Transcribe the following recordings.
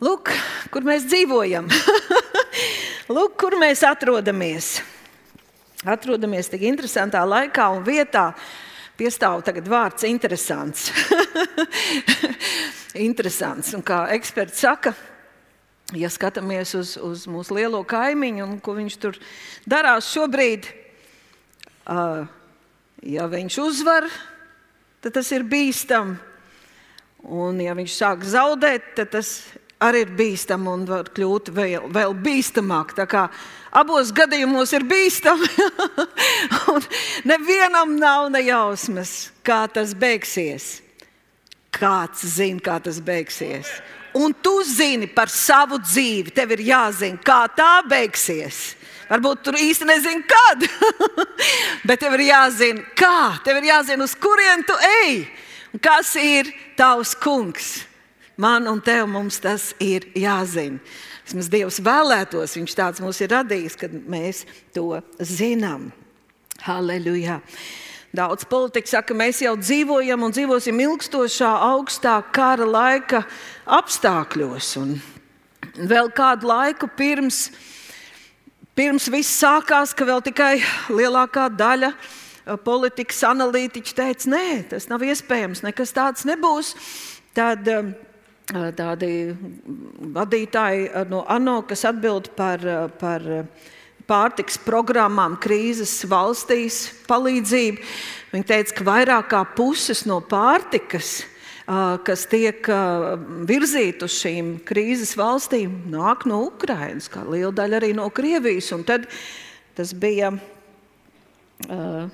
Lūk, kur mēs dzīvojam, Lūk, kur mēs atrodamies. Atrodamies tik interesantā laikā un vietā. Piestāv tagad vārds interesants. interesants. Un kā eksperts saka, ja skatāmies uz, uz mūsu lielo kaimiņu un ko viņš tur darās šobrīd, uh, ja viņš uzvar, tad tas ir bīstami. Un, ja viņš sāk zaudēt, tad tas arī ir bīstami un var kļūt vēl, vēl bīstamāk. Abos gadījumos ir bīstami. nevienam nav nejausmas, kā tas beigsies. Kāds zina, kā tas beigsies. Un tu zini par savu dzīvi. Tev ir jāzina, kā tā beigsies. Varbūt tur īsti nezini, kad. Bet tev ir jāzina, kā. Tev ir jāzina, uz kurien tu ej. Kas ir tavs kungs? Man un tev tas ir jāzina. Vismaz Dievs vēlētos, Viņš tāds mums ir radījis, kad mēs to zinām. Halleluja! Daudz politiķi saka, ka mēs jau dzīvojam un dzīvosim ilgstošā, augstā kara laika apstākļos. Un vēl kādu laiku pirms, pirms viss sākās, ka vēl tikai lielākā daļa politikas analītiķi teica, nē, tas nav iespējams, nekas tāds nebūs. Tad, um, tādi vadītāji no ANO, kas atbild par, par pārtiks programmām krīzes valstīs, palīdzību. Viņi teica, ka vairāk kā puses no pārtikas, kas tiek virzīta uz šīm krīzes valstīm, nāk no Ukrainas, kā liela daļa arī no Krievijas. Un tad tas bija uh,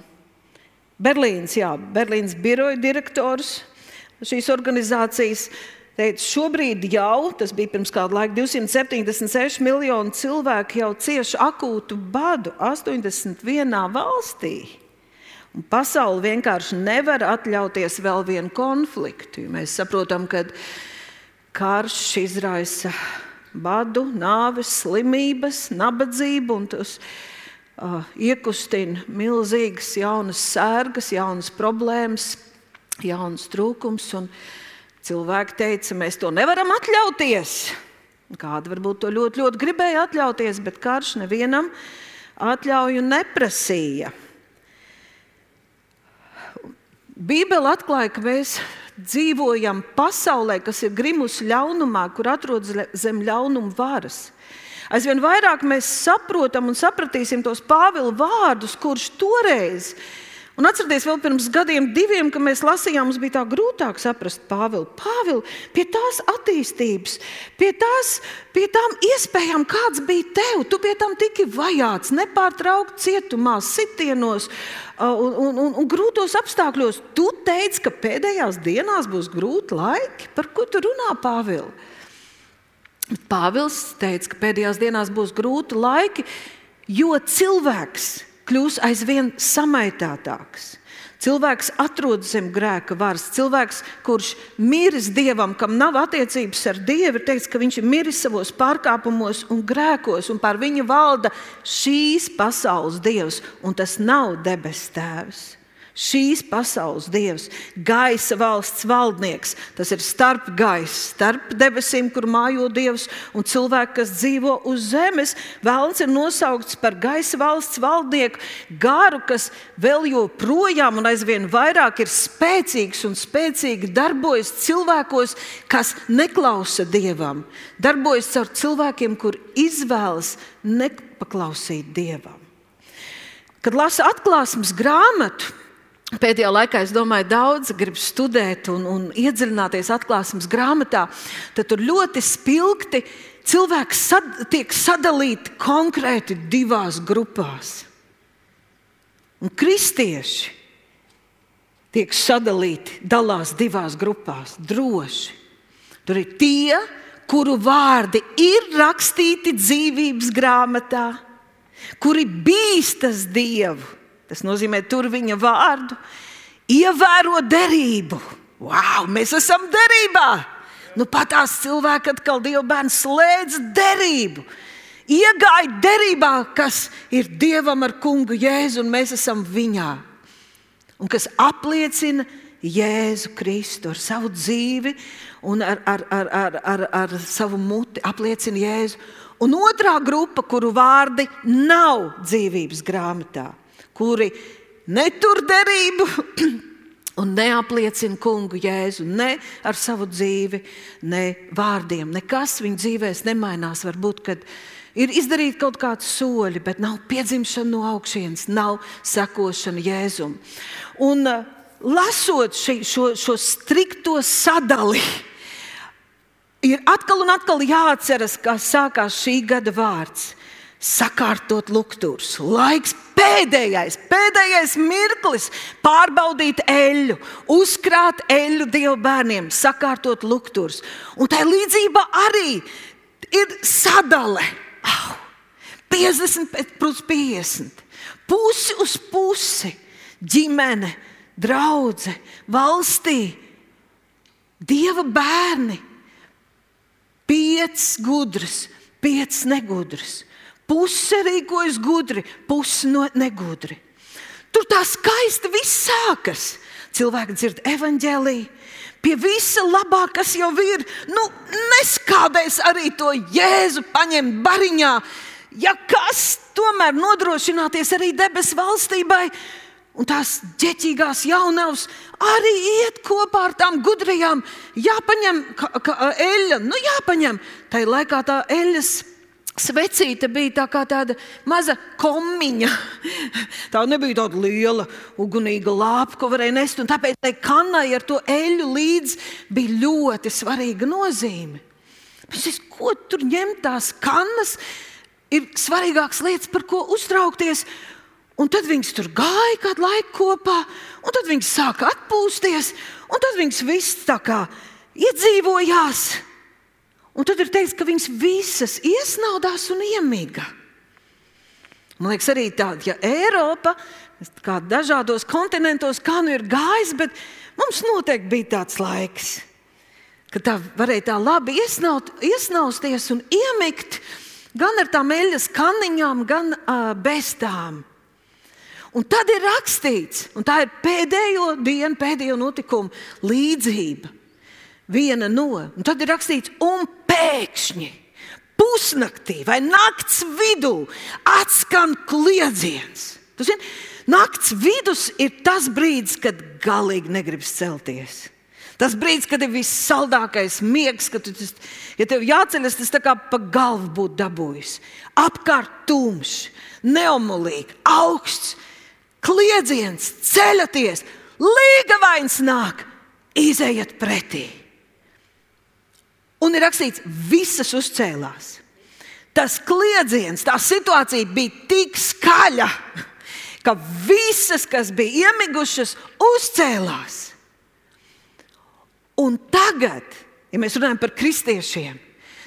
Berlīnas, jā, Berlīnas biroja direktors šīs organizācijas teica, šobrīd jau, tas bija pirms kāda laika, 276 miljoni cilvēku jau cieši akūtu badu 81 valstī. Un pasaule vienkārši nevar atļauties vēl vienu konfliktu. Mēs saprotam, ka karš izraisa badu, nāves, slimības, nabadzību un tas uh, iekustina milzīgas jaunas sērgas, jaunas problēmas, jaunas trūkums. Un, uh, Cilvēki teica, mēs to nevaram atļauties. Kāda varbūt to ļoti, ļoti gribēja atļauties, bet karš nevienam atļauju neprasīja. Bībele atklāja, ka mēs dzīvojam pasaulē, kas ir grimusi ļaunumā, kur atrodas zem ļaunuma varas. Aizvien vairāk mēs saprotam un sapratīsim tos Pāvila vārdus, kurš toreiz bija Un atcerieties, vēl pirms gadiem, diviem, kad mēs lasījām, mums bija tā grūtāk saprast Pāvilu. Pāvilu, pie tās attīstības, pie, tās, pie tām iespējām, kāds bija tev, tu pie tam tiki vajāts, nepārtraukti cietumā, sitienos uh, un, un, un, un grūtos apstākļos. Tu teici, ka pēdējās dienās būs grūti laiki. Par ko tu runā, Pāvils? Pāvils teica, ka pēdējās dienās būs grūti laiki, jo cilvēks kļūs aizvien samaitātāks. Cilvēks atrodas zem grēka varas. Cilvēks, kurš miris dievam, kam nav attiecības ar dievu, ir teiks, ka viņš ir miris savos pārkāpumos un grēkos, un pār viņu valda šīs pasaules dievs, un tas nav debes tēvs šīs pasaules dievs, gaisa valsts valdnieks. Tas ir starp gaisa, starp debesīm, kur mājo dievs un cilvēku, kas dzīvo uz zemes. Vēlns ir nosaukts par gaisa valsts valdnieku, garu, kas vēl joprojām un aizvien vairāk ir spēcīgs un spēcīgi darbojas cilvēkos, kas neklausa dievam, darbojas ar cilvēkiem, kur izvēlas nepaklausīt dievam. Kad lasa atklāsmes grāmatu, Pēdējā laikā, es domāju, daudz grib studēt un, un iedziļināties atklāsmes grāmatā. Tad tur ļoti spilgti cilvēki sad, tiek sadalīti konkrēti divās grupās. Un kristieši tiek sadalīti, dalās divās grupās, droši. Tur ir tie, kuru vārdi ir rakstīti dzīvības grāmatā, kuri bīstas Dievu Tas nozīmē, tur viņa vārdu, ievēro derību. Wow, mēs esam derībā! Nu, pat tās cilvēki atkal Dieva bērns slēdz derību. Iegāja derībā, kas ir Dievam ar kungu Jēzu, un mēs esam viņā. Un kas apliecina Jēzu Kristu ar savu dzīvi un ar, ar, ar, ar, ar, ar savu muti apliecina Jēzu. Un otrā grupa, kuru vārdi nav dzīvības grāmatā, kuri netur derību un neapliecina kungu Jēzu ne ar savu dzīvi, ne vārdiem. Nekas viņu dzīvēs nemainās. Varbūt, kad ir izdarīti kaut kādi soļi, bet nav piedzimšana no augšas, nav sekošana Jēzum. Un uh, lasot ši, šo, šo strikto sadali, ir atkal un atkal jāatceras, kā sākās šī gada vārds. Sakārtot lukturs, laiks pēdējais, pēdējais mirklis pārbaudīt eļļu, uzkrāt eļļu dievu bērniem, sakārtot lukturs. Un tā līdzība arī ir sadale. Au, 50 plus 50, pusi uz pusi, ģimene, draudzene, valstī, dieva bērni Piecas gudras, piecas negudras. Puse rīkojas gudri, puse no negudri. Tur tā skaisti viss sākas. Cilvēki dzird evaņģēlīju. Pie visa labā, kas jau ir, nu, neskādēs arī to jēzu paņemt bariņā. Ja kas tomēr nodrošināties arī debesu valstībai, Un tās ģeķīgās jaunavas arī iet kopā ar tām gudrajām. Jāpaņem ka, ka, eļļa, nu jāpaņem. Tā laikā tā eļļas svecīte bija tā kā tāda maza komiņa. Tā nebija tāda liela, ugunīga lāpa, ko varēja nest. Tāpēc tai kanai ar to eļļu līdzi bija ļoti svarīga nozīme. Viņš ko tur ņemt tās kannas, ir svarīgākas lietas, par ko uztraukties. Un tad viņas tur gāja kādu laiku kopā, un tad viņas sāka atpūsties, un tad viņas visas tā kā iedzīvojās. Un tad ir teikts, ka viņas visas iesnaudās un iemiga. Man liekas, arī tāda, ja Eiropa, kā dažādos kontinentos, kā nu ir gājis, bet mums noteikti bija tāds laiks, kad tā varēja tā labi iesnaut, iesnausties un iemigt gan ar tām eļļas kanniņām, gan uh, bez tām. Un tad ir rakstīts, un tā ir pēdējo dienu, pēdējo notikumu līdzība. Viena no, un tad ir rakstīts, un pēkšņi pusnaktī vai naktas vidū atskan kliedziens. Tas ir naktas vidus, ir tas brīdis, kad galīgi negribas celties. Tas brīdis, kad ir vissaldākais miegs, kad tu, ja tev jāceļas, tas tā kā pa galvu būtu dabūjis. Apkārt tumšs, neomolīgi, augsts kliedziens, ceļaties, līgavains nāk, izejiet pretī. Un ir rakstīts, visas uzcēlās. Tas kliedziens, tā situācija bija tik skaļa, ka visas, kas bija iemigušas, uzcēlās. Un tagad, ja mēs runājam par kristiešiem,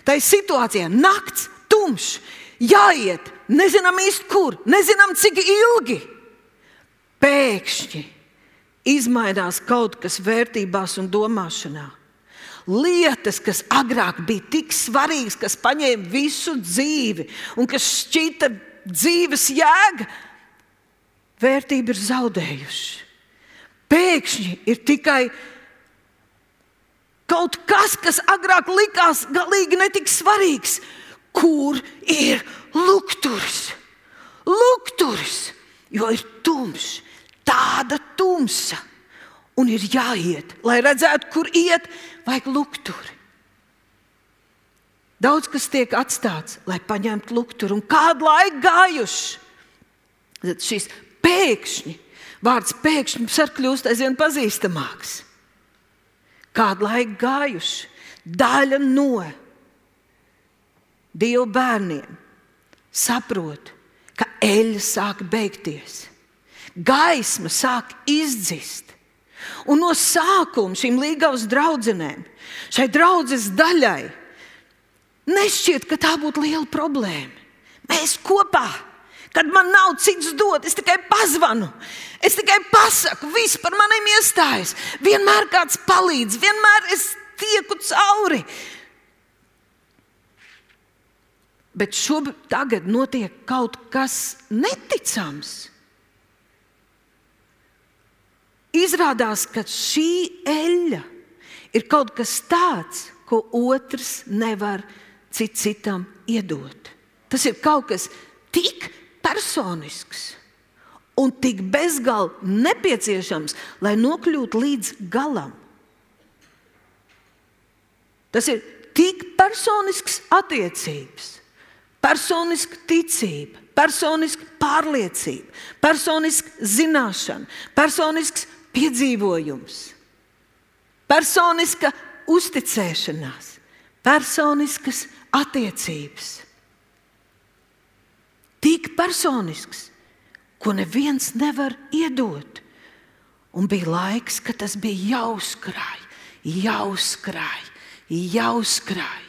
tā ir situācija, nakts, tumšs, jāiet, nezinām īsti kur, nezinām cik ilgi pēkšņi izmainās kaut kas vērtībās un domāšanā. Lietas, kas agrāk bija tik svarīgas, kas paņēma visu dzīvi un kas šķita dzīves jēga, vērtība ir zaudējuši. Pēkšņi ir tikai kaut kas, kas agrāk likās galīgi netik svarīgs. Kur ir lukturis? Lukturis, jo ir tumšs tāda tumsa. Un ir jāiet, lai redzētu, kur iet, vajag lukturi. Daudz kas tiek atstāts, lai paņemtu lukturi, un kādu laiku gājuši. Tad šis pēkšņi, vārds pēkšņi ar kļūst aizvien pazīstamāks. Kādu laiku gājuši, daļa no Dieva bērniem saprot, ka eļļa sāk beigties gaisma sāk izdzist. Un no sākuma šīm līgavas draudzenēm, šai draudzes daļai, nešķiet, ka tā būtu liela problēma. Mēs kopā, kad man nav cits dot, es tikai pazvanu, es tikai pasaku, viss par maniem iestājas. Vienmēr kāds palīdz, vienmēr es tieku cauri. Bet šobrīd notiek kaut kas neticams. Izrādās, ka šī eļļa ir kaut kas tāds, ko otrs nevar cit citam iedot. Tas ir kaut kas tik personisks un tik bezgalīgi nepieciešams, lai nokļūtu līdz galam. Tas ir tik personisks attiecības, personiska ticība, personiska pārliecība, personiska zināšana, personisks piedzīvojums, personiska uzticēšanās, personiskas attiecības. Tik personisks, ko neviens nevar iedot. Un bija laiks, kad tas bija jāuzkrāj, jāuzkrāj, jāuzkrāj.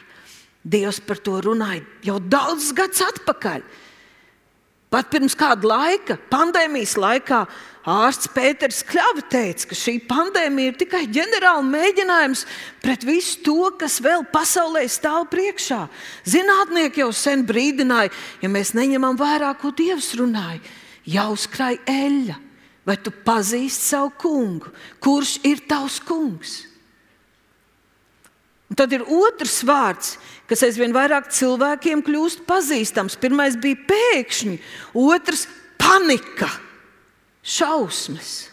Dievs par to runāja jau daudzus gadus atpakaļ. Pat pirms kāda laika, pandēmijas laikā, ārsts Pēters Kļava teica, ka šī pandēmija ir tikai ģenerāla mēģinājums pret visu to, kas vēl pasaulē stāv priekšā. Zinātnieki jau sen brīdināja, ja mēs neņemam vērā, ko Dievs runāja, jāuzkrāj eļļa. Vai tu pazīsti savu kungu? Kurš ir tavs kungs? Un tad ir otrs vārds, kas aizvien vairāk cilvēkiem kļūst pazīstams. Pirmais bija pēkšņi, otrs - panika, šausmas.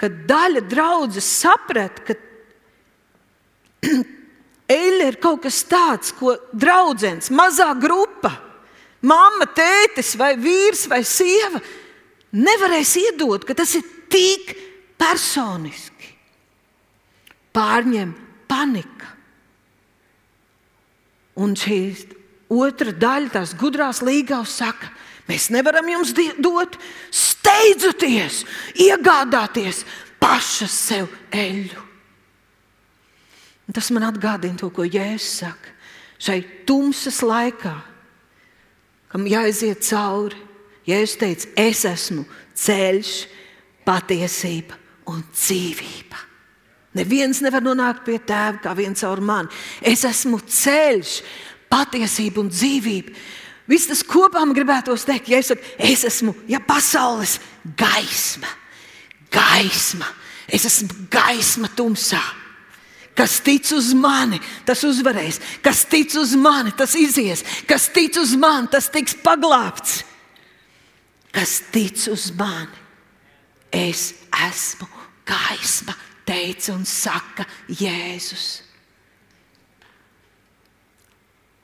Kad daļa draudzes saprata, ka eļļa ir kaut kas tāds, ko draudzens, mazā grupa, mamma, tētis vai vīrs vai sieva nevarēs iedot, ka tas ir tik personiski. Pārņem panika. Un šī otra daļa, tās gudrās līgavas, saka, mēs nevaram jums dot, steidzoties, iegādāties pašas sev eļļu. Un tas man atgādina to, ko Jēzus saka. Šai tumsas laikā, kam jāiziet cauri, Jēzus teica, es esmu ceļš, patiesība un dzīvība. Neviens nevar nonākt pie tēva kā viens caur mani. Es esmu ceļš, patiesība un dzīvība. Viss tas kopā man gribētos teikt, ja es saku, es esmu ja pasaules gaisma, gaisma. Es esmu gaisma tumsā. Kas tic uz mani, tas uzvarēs. Kas tic uz mani, tas izies. Kas tic uz mani, tas tiks paglābts. Kas tic uz mani, es esmu gaisma teica un saka Jēzus.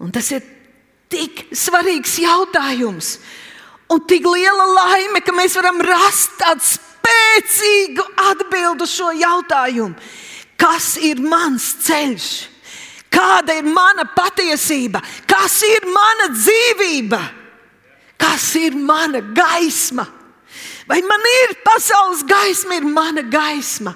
Un tas ir tik svarīgs jautājums, un tik liela laime, ka mēs varam rast tādu spēcīgu atbildi uz šo jautājumu. Kas ir mans ceļš? Kāda ir mana patiesība? Kas ir mana dzīvība? Kas ir mana gaisma? Vai man ir pasaules gaisma, ir mana gaisma?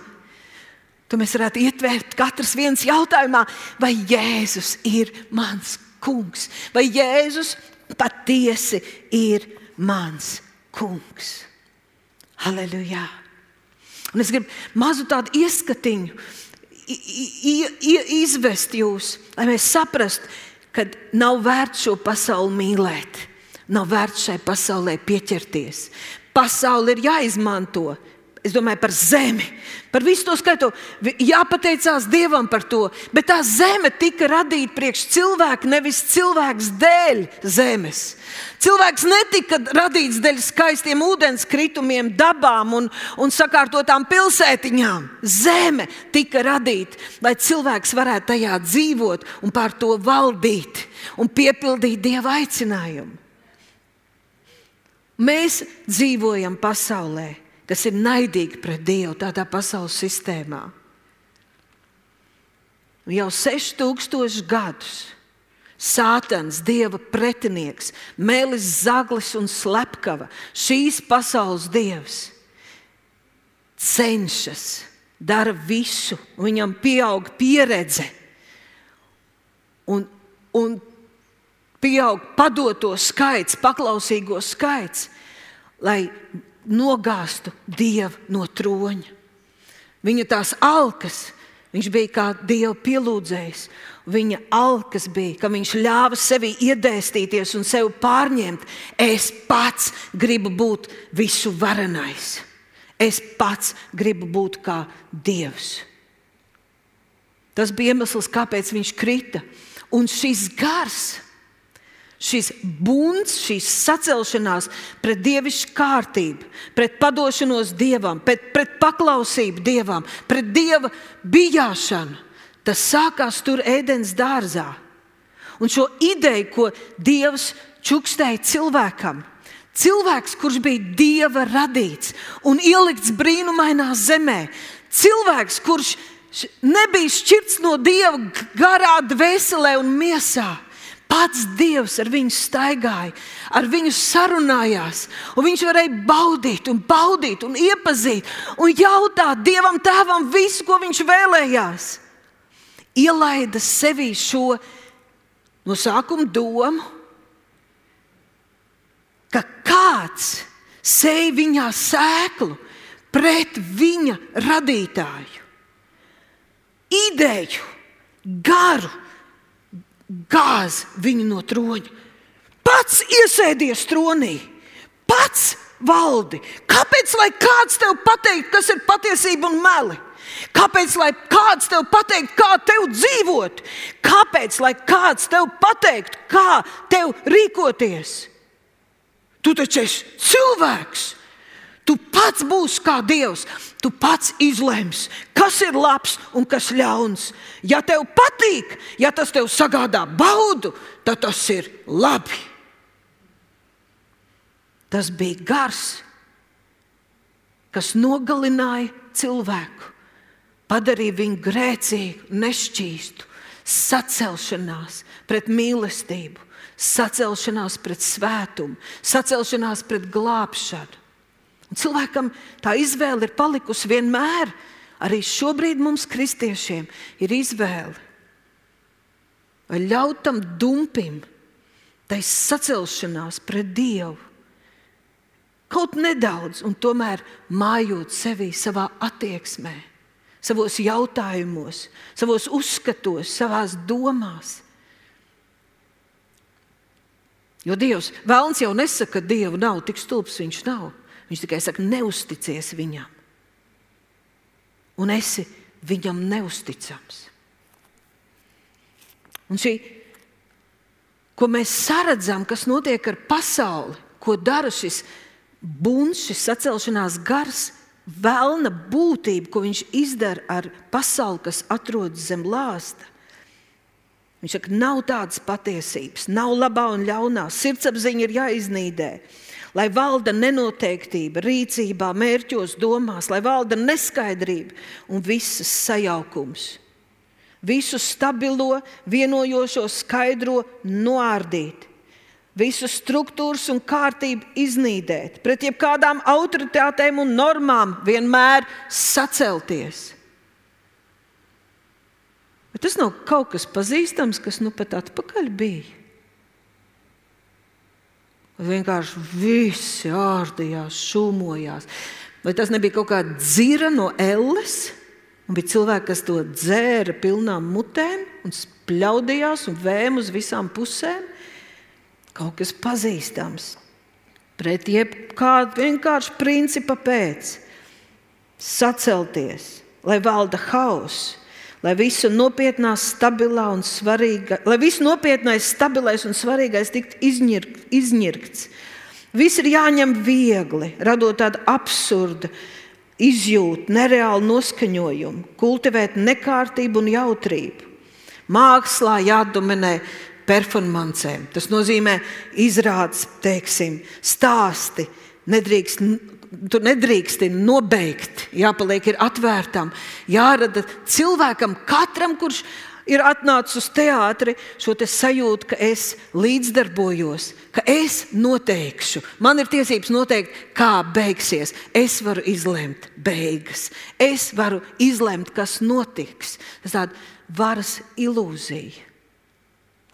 To mēs varētu ietvērt katrs viens jautājumā, vai Jēzus ir mans kungs, vai Jēzus patiesi ir mans kungs. Halleluja! Un es gribu mazu tādu ieskatiņu izvest jūs, lai mēs saprastu, ka nav vērts šo pasauli mīlēt, nav vērts šai pasaulē pieķerties. Pasaule ir jāizmanto Es domāju par zemi, par visu to skaitu. Jāpateicās Dievam par to. Bet tā zeme tika radīta priekš cilvēka, nevis cilvēks dēļ zemes. Cilvēks netika radīts dēļ skaistiem ūdenskritumiem, dabām un, un sakārtotām pilsētiņām. Zeme tika radīta, lai cilvēks varētu tajā dzīvot un pār to valdīt un piepildīt Dieva aicinājumu. Mēs dzīvojam pasaulē kas ir naidīgi pret Dievu tādā pasaules sistēmā. Jau 6000 gadus Sātans, dieva pretinieks, Mēlis Zaglis un Slepkava, šīs pasaules dievs, cenšas, dara visu, viņam pieaug pieredze un, un pieaug padoto skaits, paklausīgo skaits, lai nogāztu dievu no troņa. Viņa tās alkas, viņš bija kā dieva pielūdzējs. Viņa alkas bija, ka viņš ļāva sevi iedēstīties un sevi pārņemt. Es pats gribu būt visu varenais. Es pats gribu būt kā Dievs. Tas bija iemesls, kāpēc viņš krita. Un šis gars, šis bunds, šī sacelšanās pret dievišķu kārtību, pret padošanos dievam, pret, pret paklausību dievam, pret dieva bijāšanu, tas sākās tur ēdienas dārzā. Un šo ideju, ko Dievs čukstēja cilvēkam, cilvēks, kurš bija Dieva radīts un ielikts brīnumainā zemē, cilvēks, kurš nebija šķirts no Dieva garā, dvēselē un miesā. Pats Dievs ar viņu staigāja, ar viņu sarunājās, un viņš varēja baudīt, un baudīt, un iepazīt, un jautāt Dievam, Tēvam visu, ko viņš vēlējās. Ielaida sevī šo no sākuma domu, ka kāds sēž viņā sēklu pret viņa radītāju. Ideju, garu, gāz viņu no troņa. Pats iesēdies tronī, pats valdi. Kāpēc lai kāds tev pateikt, kas ir patiesība un meli? Kāpēc lai kāds tev pateikt, kā tev dzīvot? Kāpēc lai kāds tev pateikt, kā tev rīkoties? Tu taču esi cilvēks. Tu pats būsi kā Dievs. Tu pats izlems, kas ir labs un kas ļauns. Ja tev patīk, ja tas tev sagādā baudu, tad tas ir labi. Tas bija gars, kas nogalināja cilvēku padarīja viņu grēcīgu, nešķīstu, sacelšanās pret mīlestību, sacelšanās pret svētumu, sacelšanās pret glābšanu. Un cilvēkam tā izvēle ir palikusi vienmēr. Arī šobrīd mums, kristiešiem, ir izvēle. Vai ļaut tam dumpim, tai sacelšanās pret Dievu, kaut nedaudz, un tomēr mājot sevi savā attieksmē savos jautājumos, savos uzskatos, savās domās. Jo Dievs, Vēlns jau nesaka, ka Dievu nav tik stulbs, viņš nav. Viņš tikai saka, neusticies viņam. Un esi viņam neusticams. Un šī, ko mēs saredzam, kas notiek ar pasauli, ko dara šis buns, šis sacelšanās gars, vēlna būtību, ko viņš izdara ar pasauli, kas atrodas zem lāsta. Viņš saka, nav tādas patiesības, nav labā un ļaunā. Sirdsapziņa ir jāiznīdē, lai valda nenoteiktība rīcībā, mērķos, domās, lai valda neskaidrība un visas sajaukums. Visu stabilo, vienojošo, skaidro noārdīt visu struktūras un kārtību iznīdēt, pret jebkādām autoritātēm un normām vienmēr sacelties. Bet tas nav kaut kas pazīstams, kas nu pat atpakaļ bija. Vienkārši visi ārdījās, šūmojās. Vai tas nebija kaut kāda dzira no elles? Un bija cilvēki, kas to dzēra pilnām mutēm un spļaudījās un vēm uz visām pusēm kaut kas pazīstams. Pret jebkādu vienkāršu principu pēc sacelties, lai valda hauss, lai visu nopietnā, stabilā un svarīga, lai viss nopietnais, stabilais un svarīgais tiktu izņirkt, izņirkts. Viss ir jāņem viegli, radot tādu absurdu izjūtu, nereālu noskaņojumu, kultivēt nekārtību un jautrību. Mākslā jādominē performancēm. Tas nozīmē izrādes, teiksim, stāsti. Nedrīkst, tu nedrīksti nobeigt, jāpaliek atvērtam, jārada cilvēkam, katram, kurš ir atnācis uz teātri, šo te sajūtu, ka es līdzdarbojos, ka es noteikšu, man ir tiesības noteikt, kā beigsies. Es varu izlemt beigas, es varu izlemt, kas notiks. Tas ir varas ilūzija.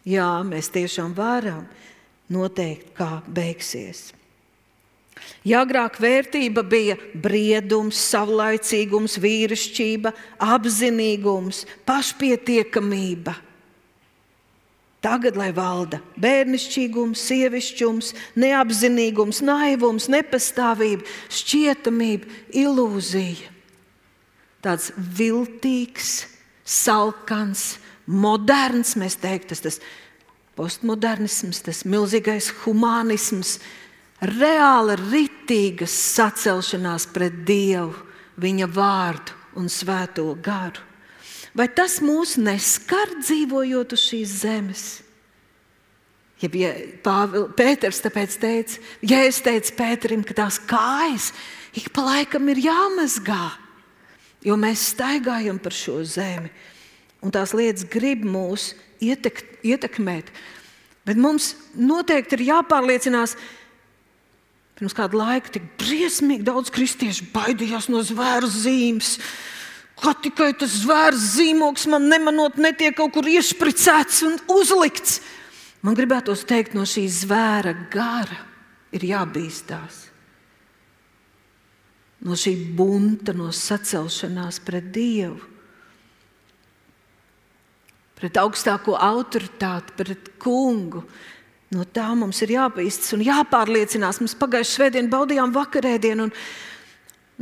Jā, mēs tiešām varam noteikt, kā beigsies. Ja agrāk vērtība bija briedums, savlaicīgums, vīrišķība, apzinīgums, pašpietiekamība, Tagad, lai valda bērnišķīgums, sievišķums, neapzinīgums, naivums, nepastāvība, šķietamība, ilūzija. Tāds viltīgs, salkans, moderns, mēs teiktu, tas, tas postmodernisms, tas milzīgais humanisms, reāla ritīga sacelšanās pret Dievu, viņa vārdu un svēto garu. Vai tas mūs neskar dzīvojot uz šīs zemes? Ja Pāvils, Pēters tāpēc teica, ja es teicu Pēterim, ka tās kājas ik pa laikam ir jāmazgā, jo mēs staigājam par šo zemi, un tās lietas grib mūs ietek, ietekmēt. Bet mums noteikti ir jāpārliecinās, pirms kāda laika tik briesmīgi daudz kristiešu baidījās no zvēru zīmes. Kā tikai tas zvērs zīmogs man nemanot, netiek kaut kur iespricēts un uzlikts. Man gribētos teikt, no šī zvēra gara ir jābīstās. No šī bunta, no sacelšanās pret Dievu, pret augstāko autoritāti, pret kungu. No tā mums ir jābīstas un jāpārliecinās. Mēs pagājušajā svētdienā baudījām vakarēdienu.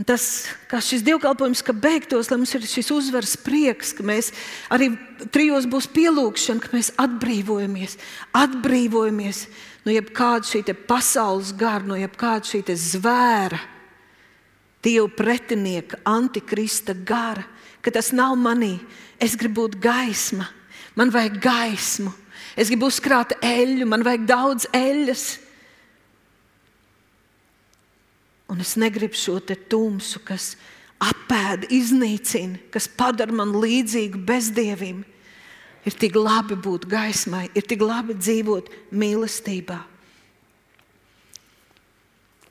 Tas, kā šis dievkalpojums beigtos, lai mums ir šis uzvaras prieks, ka mēs arī trijos būs pielūgšana, ka mēs atbrīvojamies, atbrīvojamies no jebkāda šī pasaules gara, no jebkāda šī zvēra, dievu pretinieka, antikrista gara, ka tas nav manī. Es gribu būt gaisma, man vajag gaismu, es gribu uzkrāt eļļu, man vajag daudz eļļas. Un es negribu šo tumsu, kas apēda, iznīcina, kas padara man līdzīgu bezdievim. Ir tik labi būt gaismai, ir tik labi dzīvot mīlestībā.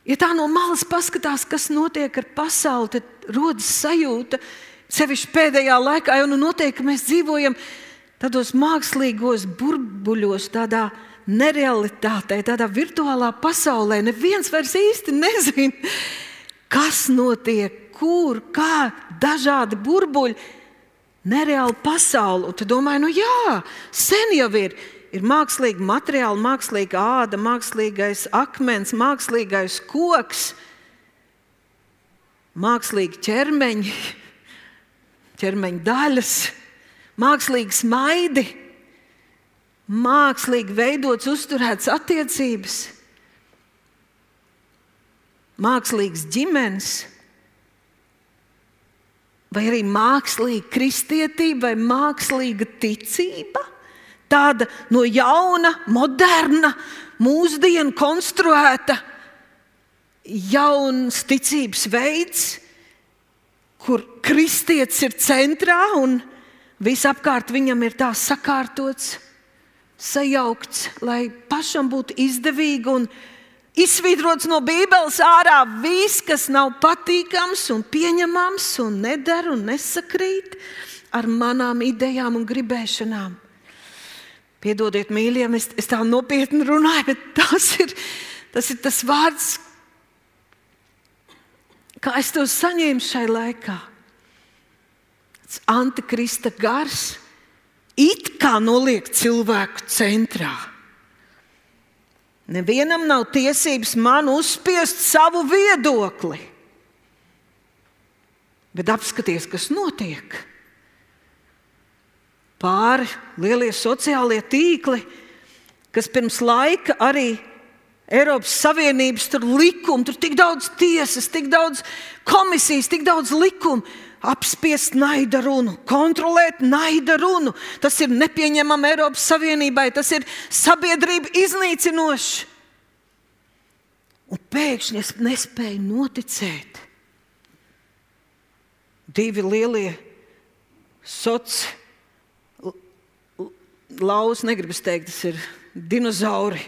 Ja tā no malas paskatās, kas notiek ar pasauli, tad rodas sajūta, sevišķi pēdējā laikā, jau nu noteikti, mēs dzīvojam tādos mākslīgos burbuļos, tādā veidā nerealitātei, tādā virtuālā pasaulē. Neviens vairs īsti nezina, kas notiek, kur, kā, dažādi burbuļi, nereāla pasaule. Un tu domā, nu jā, sen jau ir. Ir mākslīgi materiāli, mākslīga āda, mākslīgais akmens, mākslīgais koks, mākslīgi ķermeņi, ķermeņa daļas, mākslīgi smaidi mākslīgi veidots, uzturēts attiecības, mākslīgs ģimenes, vai arī mākslīga kristietība, vai mākslīga ticība. Tāda no jauna, moderna, mūsdienu konstruēta, jauns ticības veids, kur kristietis ir centrā un visapkārt viņam ir tā sakārtots sajaukts, lai pašam būtu izdevīgi un izsvītrots no Bībeles ārā viss, kas nav patīkams un pieņemams un nedara un nesakrīt ar manām idejām un gribēšanām. Piedodiet, mīļie, es, es tā nopietni runāju, bet tas ir tas, ir tas vārds, kā es to saņēmu šai laikā. Tas antikrista gars it kā noliek cilvēku centrā. Nevienam nav tiesības man uzspiest savu viedokli. Bet apskaties, kas notiek. Pāri lielie sociālie tīkli, kas pirms laika arī Eiropas Savienības tur likumi, tur tik daudz tiesas, tik daudz komisijas, tik daudz likumu apspiest naida runu, kontrolēt naida runu. Tas ir nepieņemami Eiropas Savienībai, tas ir sabiedrība iznīcinoši. Un pēkšņi es nespēju noticēt. Divi lielie sociāli lauzi, negribas teikt, tas ir dinozauri.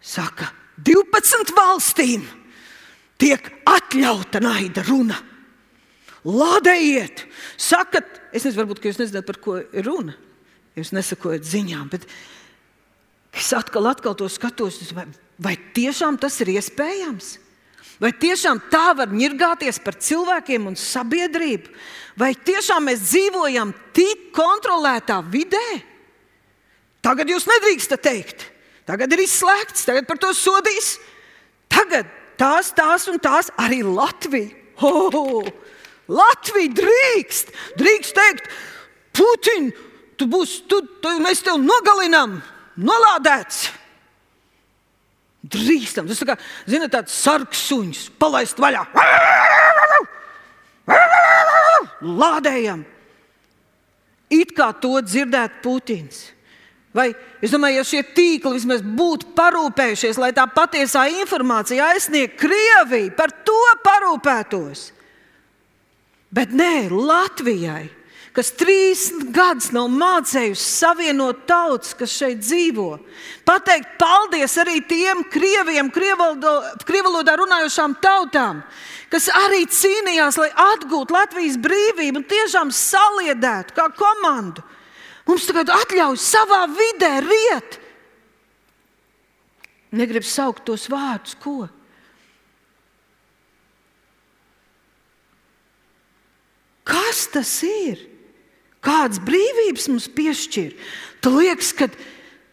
Saka, 12 valstīm tiek atļauta naida runa. Lādējiet, sakat, es nezinu, varbūt jūs nezināt, par ko ir runa. Jūs nesakojat ziņām, bet es atkal, atkal to skatos, vai, vai tiešām tas ir iespējams? Vai tiešām tā var ņirgāties par cilvēkiem un sabiedrību? Vai tiešām mēs dzīvojam tik kontrolētā vidē? Tagad jūs nedrīkstat teikt. Tagad ir izslēgts, tagad par to sodīs. Tagad tās, tās un tās arī Latvija. Oh, Latvija drīkst, drīkst teikt, Putin, tu būsi, tu, tu, mēs tevi nogalinām, nolādēts. Drīkstam, tas kā, zina, tāds sarks suņš, palaist vaļā. Lādējam! It kā to dzirdētu Putins. Vai es domāju, ja šie tīkli vismaz būtu parūpējušies, lai tā patiesā informācija aizsniegtu Krieviju, par to parūpētos. Bet nē, Latvijai, kas trīs gadus nav mācējusi savienot tautas, kas šeit dzīvo, pateikt paldies arī tiem krieviem, krievalodā runājošām tautām, kas arī cīnījās, lai atgūtu Latvijas brīvību un tiešām saliedētu kā komandu. Mums tagad atļauj savā vidē riet. Negribu saukt tos vārdus, ko. Kas tas ir? Kādas brīvības mums piešķir? Tu liekas, ka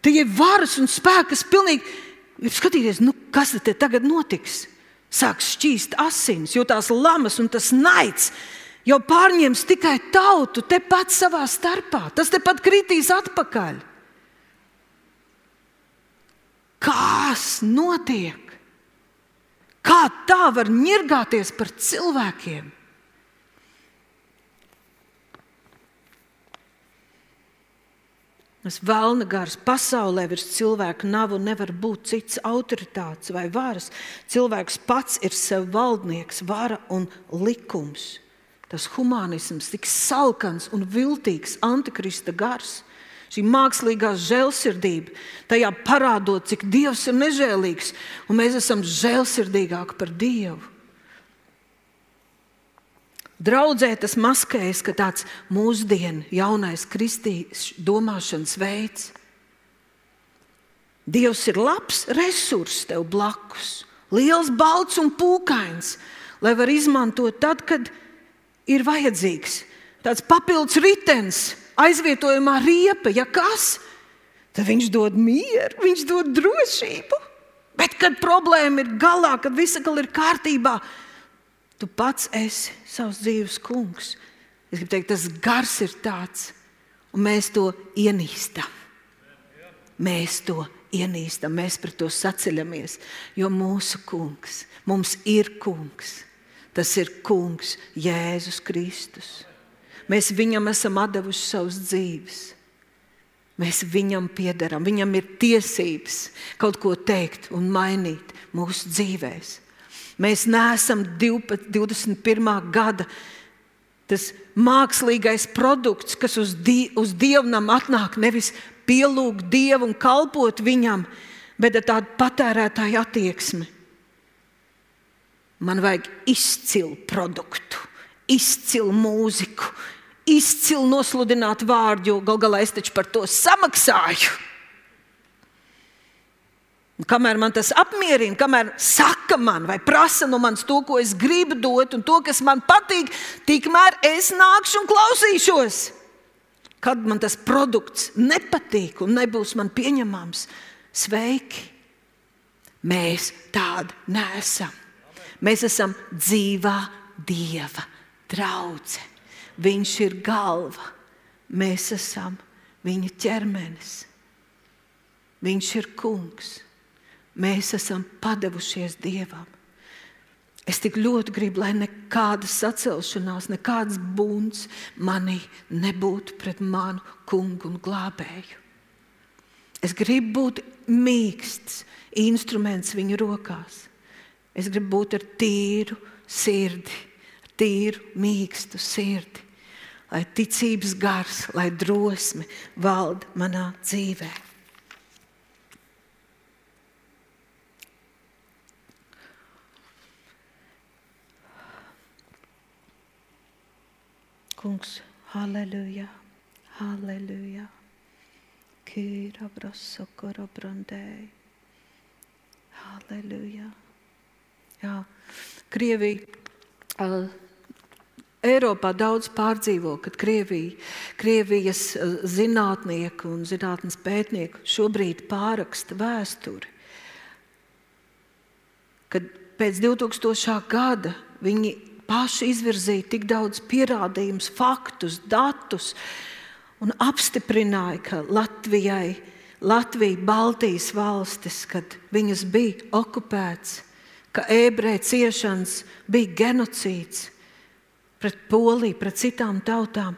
tie ir varas un spēks, kas pilnīgi skatīties, nu, kas te tagad notiks. Sāks šķīst asins, jo tās lamas un tas naids jau pārņems tikai tautu tepat savā starpā. Tas tepat kritīs atpakaļ. Kas notiek? Kā tā var ņirgāties par cilvēkiem? Tas vēlna gars pasaulē virs cilvēka nav un nevar būt cits autoritāts vai varas. Cilvēks pats ir sev valdnieks, vara un likums. Tas humanisms, tik salkans un viltīgs antikrista gars, šī mākslīgā žēlsirdība, tajā parādot, cik Dievs ir nežēlīgs, un mēs esam žēlsirdīgāki par Dievu. Draudzē tas maskējas, ka tāds mūsdienu jaunais kristīgais domāšanas veids. Dievs ir labs resurs tev blakus, liels, balts un pūkains, lai var izmantot tad, kad ir vajadzīgs. Tāds papildus ritenis, aizvietojumā riepa, ja kas, tad viņš dod mieru, viņš dod drošību. Bet, kad problēma ir galā, kad viss ir kārtībā, Tu pats esi savs dzīves kungs. Es gribu teikt, tas gars ir tāds, un mēs to ienīstam. Mēs to ienīstam, mēs pret to saceļamies, jo mūsu kungs, mums ir kungs. Tas ir kungs Jēzus Kristus. Mēs viņam esam devuši savus dzīves. Mēs viņam piedaram, viņam ir tiesības kaut ko teikt un mainīt mūsu dzīvēm. Mēs neesam 12, 21. gada tas mākslīgais produkts, kas uz, die, uz dievnam atnāk nevis pielūgt dievu un kalpot viņam, bet ar tādu patērētāju attieksmi. Man vajag izcilu produktu, izcilu mūziku, izcilu nosludināt vārdu, jo gal galā es taču par to samaksāju. Kamēr man tas apmierina, kamēr saka man vai prasa no manis to, ko es gribu dot, un to, kas man patīk, tikmēr es nākšu un klausīšos. Kad man tas produkts nepatīk un nebūs man pieņemams, sveiki. Mēs tādi neesam. Mēs esam dzīvā Dieva draudzene. Viņš ir galva, mēs esam viņa ķermenis. Viņš ir kungs mēs esam padevušies Dievam. Es tik ļoti gribu, lai nekāda sacelšanās, nekāds būns manī nebūtu pret manu kungu un glābēju. Es gribu būt mīksts instruments viņa rokās. Es gribu būt ar tīru sirdi, tīru, mīkstu sirdi, lai ticības gars, lai drosme valda manā dzīvēm. Kungs, halleluja, halleluja. Kīra brasakara brandēja. Halleluja. Jā, Krievija uh, Eiropā daudz pārdzīvo, kad Krievija, Krievijas zinātnieki un zinātnes pētnieki šobrīd pāraksta vēsturi. Kad pēc 2000. gada viņi paši izvirzīja tik daudz pierādījumus, faktus, datus un apstiprināja, ka Latvijai, Latvija, Baltijas valstis, kad viņas bija okupētas, ka ebreju ciešanas bija genocīds pret Poliju, pret citām tautām.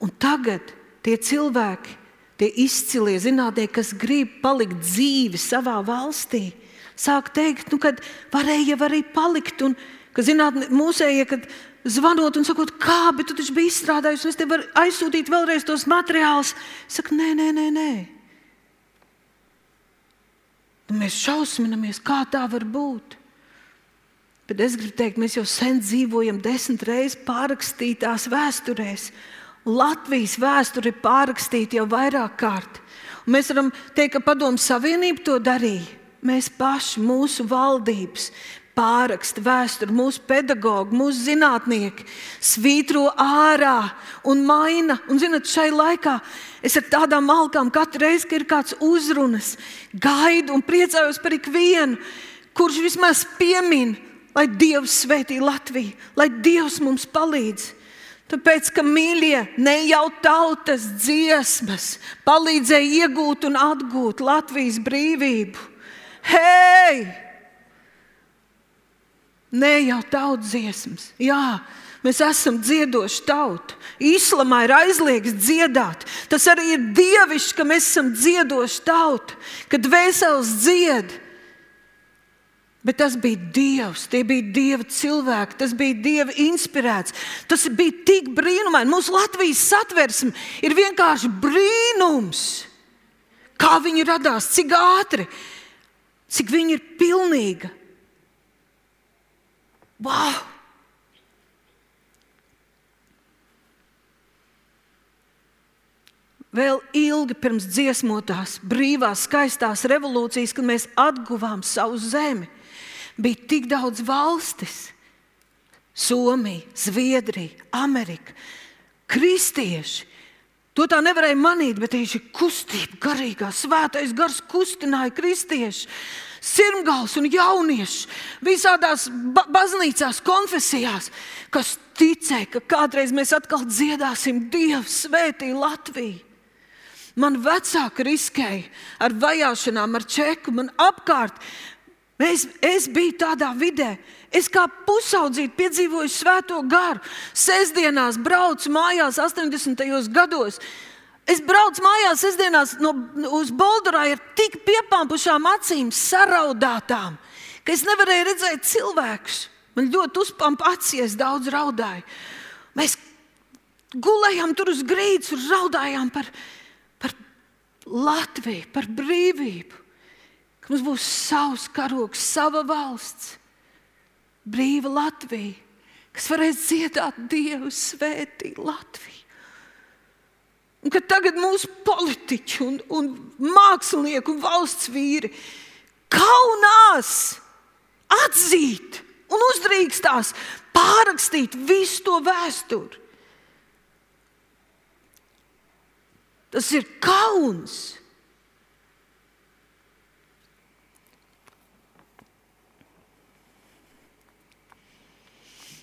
Un tagad tie cilvēki, tie izcilie zinātnieki, kas grib palikt dzīvi savā valstī, sāk teikt, nu, ka varēja arī palikt. Un, ka zinātnē, mūsējie, kad zvanot un sakot, kā, bet tu taču biji izstrādājis, un es tev varu aizsūtīt vēlreiz tos materiālus. Saka, nē, nē, nē. nē. Un mēs šausminamies, kā tā var būt. Bet es gribu teikt, mēs jau sen dzīvojam desmit reizes pārrakstītās vēsturēs. Latvijas vēsture ir pārrakstīta jau vairāk kārt. Un mēs varam teikt, ka Padomu Savienība to darīja. Mēs paši, mūsu valdības, pāraksta vēsturi, mūsu pedagoģi, mūsu zinātnieki svītro ārā un maina. Un, zinot, šai laikā es ar tādām malkām katru reizi, kad ir kāds uzrunas, gaidu un priecājos par ikvienu, kurš vismaz piemin lai Dievs svētī Latviju, lai Dievs mums palīdz. Tāpēc, ka mīļie, ne jau tautas dziesmas palīdzēja iegūt un atgūt Latvijas brīvību. Hei! Ne jau tautas dziesmas. Jā, mēs esam dziedoši tauta. Islamā ir aizliegts dziedāt. Tas arī ir dievišķi, ka mēs esam dziedoši tauta, kad vēsels dziedā. Bet tas bija Dievs, tie bija Dieva cilvēki, tas bija Dieva inspirēts. Tas bija tik brīnumaini. Mūsu Latvijas satversme ir vienkārši brīnums. Kā viņi radās, cik ātri, cik viņi ir pilnīga. Wow! Vēl ilgi pirms dziesmotās, brīvās, skaistās revolūcijas, kad mēs atguvām savu zemi bija tik daudz valstis. Somija, Zviedrija, Amerika, kristieši. To tā nevarēja manīt, bet tieši kustība, garīgā, svētais gars kustināja kristieši, sirmgals un jauniešus visādās ba baznīcās, konfesijās, kas ticēja, ka kādreiz mēs atkal dziedāsim Dievs svētī Latviju. Man vecāki riskēja ar vajāšanām, ar čeku, man apkārt Es, es biju tādā vidē, es kā pusaudzīte piedzīvoju svēto garu. Sestdienās braucu mājās, 80. gados. Es braucu mājās sestdienās no, uz Boldurā ar tik piepampušām acīm, saraudātām, ka es nevarēju redzēt cilvēkus. Man ļoti uzpampa acīs, daudz raudāju. Mēs gulējām tur uz grīdas raudājām par, par Latviju, par brīvību. Mums būs savs karoks, sava valsts, brīva Latvija, kas varēs dziedāt Dievu svētī Latviju. Ka tagad mūsu politiķi un, un mākslinieki un valsts vīri kaunās atzīt un uzdrīkstās pārrakstīt visu to vēsturi. Tas ir kauns.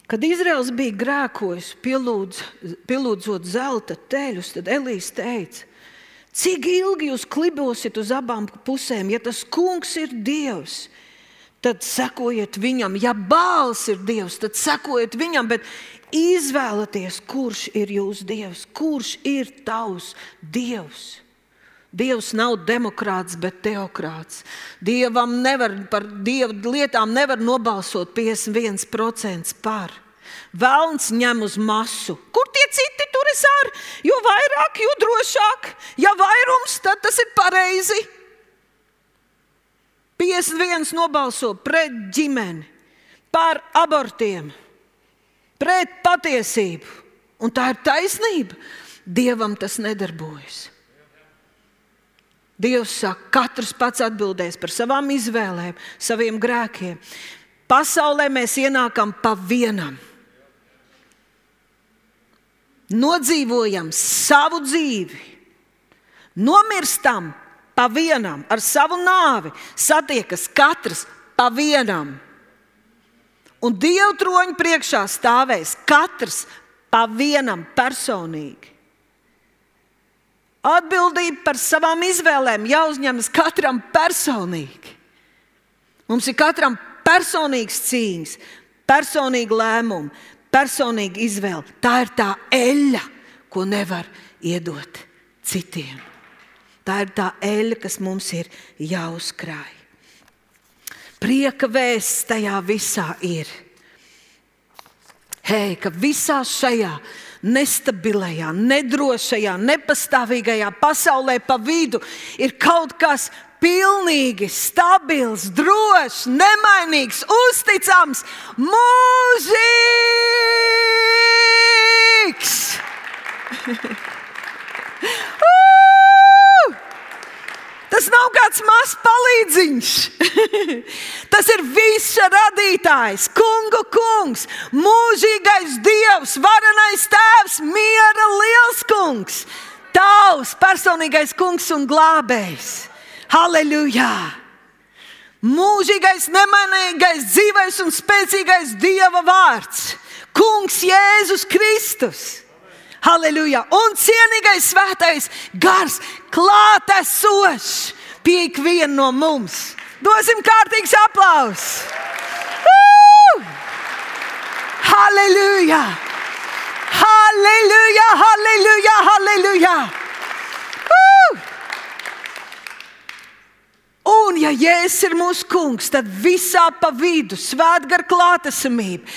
Kad Izraels bija grēkojis, pielūdz, pielūdzot zelta teļus, tad Elīze teica, cik ilgi jūs klibosiet uz abām pusēm, ja tas kungs ir Dievs. Tad sekojiet viņam, ja bāls ir Dievs, tad sekojiet viņam, bet izvēlieties, kurš ir jūsu Dievs, kurš ir tavs Dievs. Dievs nav demokrāts, bet teokrāts. Dievam nevar par dievu lietām nevar nobalsot 51% par. Vēlns ņem uz masu. Kur tie citi turas ar? Jo vairāk, jo drošāk. Ja vairums, tad tas ir pareizi. 51 nobalso pret ģimeni, par abortiem, pret patiesību. Un tā ir taisnība. Dievam tas nedarbojas. Dievs saka, katrs pats atbildēs par savām izvēlēm, saviem grēkiem. Pasaulē mēs ienākam pa vienam. nodzīvojam savu dzīvi, nomirstam pa vienam, ar savu nāvi, satiekas katrs pa vienam. Un Dieva troņa priekšā stāvēs katrs pa vienam personīgi. Atbildība par savām izvēlēm jāuzņemas katram personīgi. Mums ir katram personīgs cīņas, personīga lēmuma, personīga izvēle. Tā ir tā eļļa, ko nevar iedot citiem. Tā ir tā eļļa, kas mums ir jāuzkrāj. Prieka vēsts tajā visā ir. Hei, ka visā šajā nestabilajā, nedrošajā, nepastāvīgajā pasaulē pa vidu ir kaut kas pilnīgi stabils, drošs, nemainīgs, uzticams, mūžīgs. Tas nav kāds mazs palīdziņš. Tas ir visa radītājs, kungu kungs, mūžīgais dievs, varenais tēvs, miera liels kungs, tavs personīgais kungs un glābējs. Halleluja! Mūžīgais, nemainīgais, dzīvais un spēcīgais Dieva vārds, Kungs Jēzus Kristus. Halleluja! Un cienīgais svētais gars klātesošs pie ikviena no mums. Dosim kārtīgs aplausus! Halleluja! Halleluja! Halleluja! Halleluja! Un, ja Jēzus ir mūsu kungs, tad visā pa vidu svētgara klātesamība,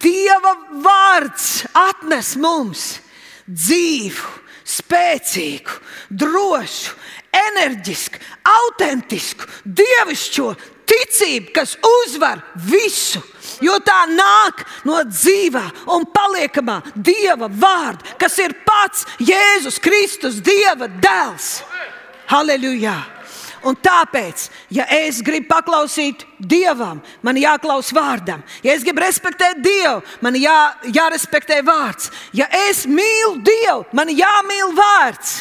Dieva vārds atnes mums dzīvu, spēcīgu, drošu, enerģisku, autentisku, dievišķo ticību, kas uzvar visu. Jo tā nāk no dzīvā un paliekamā Dieva vārda, kas ir pats Jēzus Kristus, Dieva dēls. Halleluja! Un tāpēc, ja es gribu paklausīt Dievam, man jāklaus vārdam. Ja es gribu respektēt Dievu, man jā, jārespektē vārds. Ja es mīlu Dievu, man jāmīl vārds.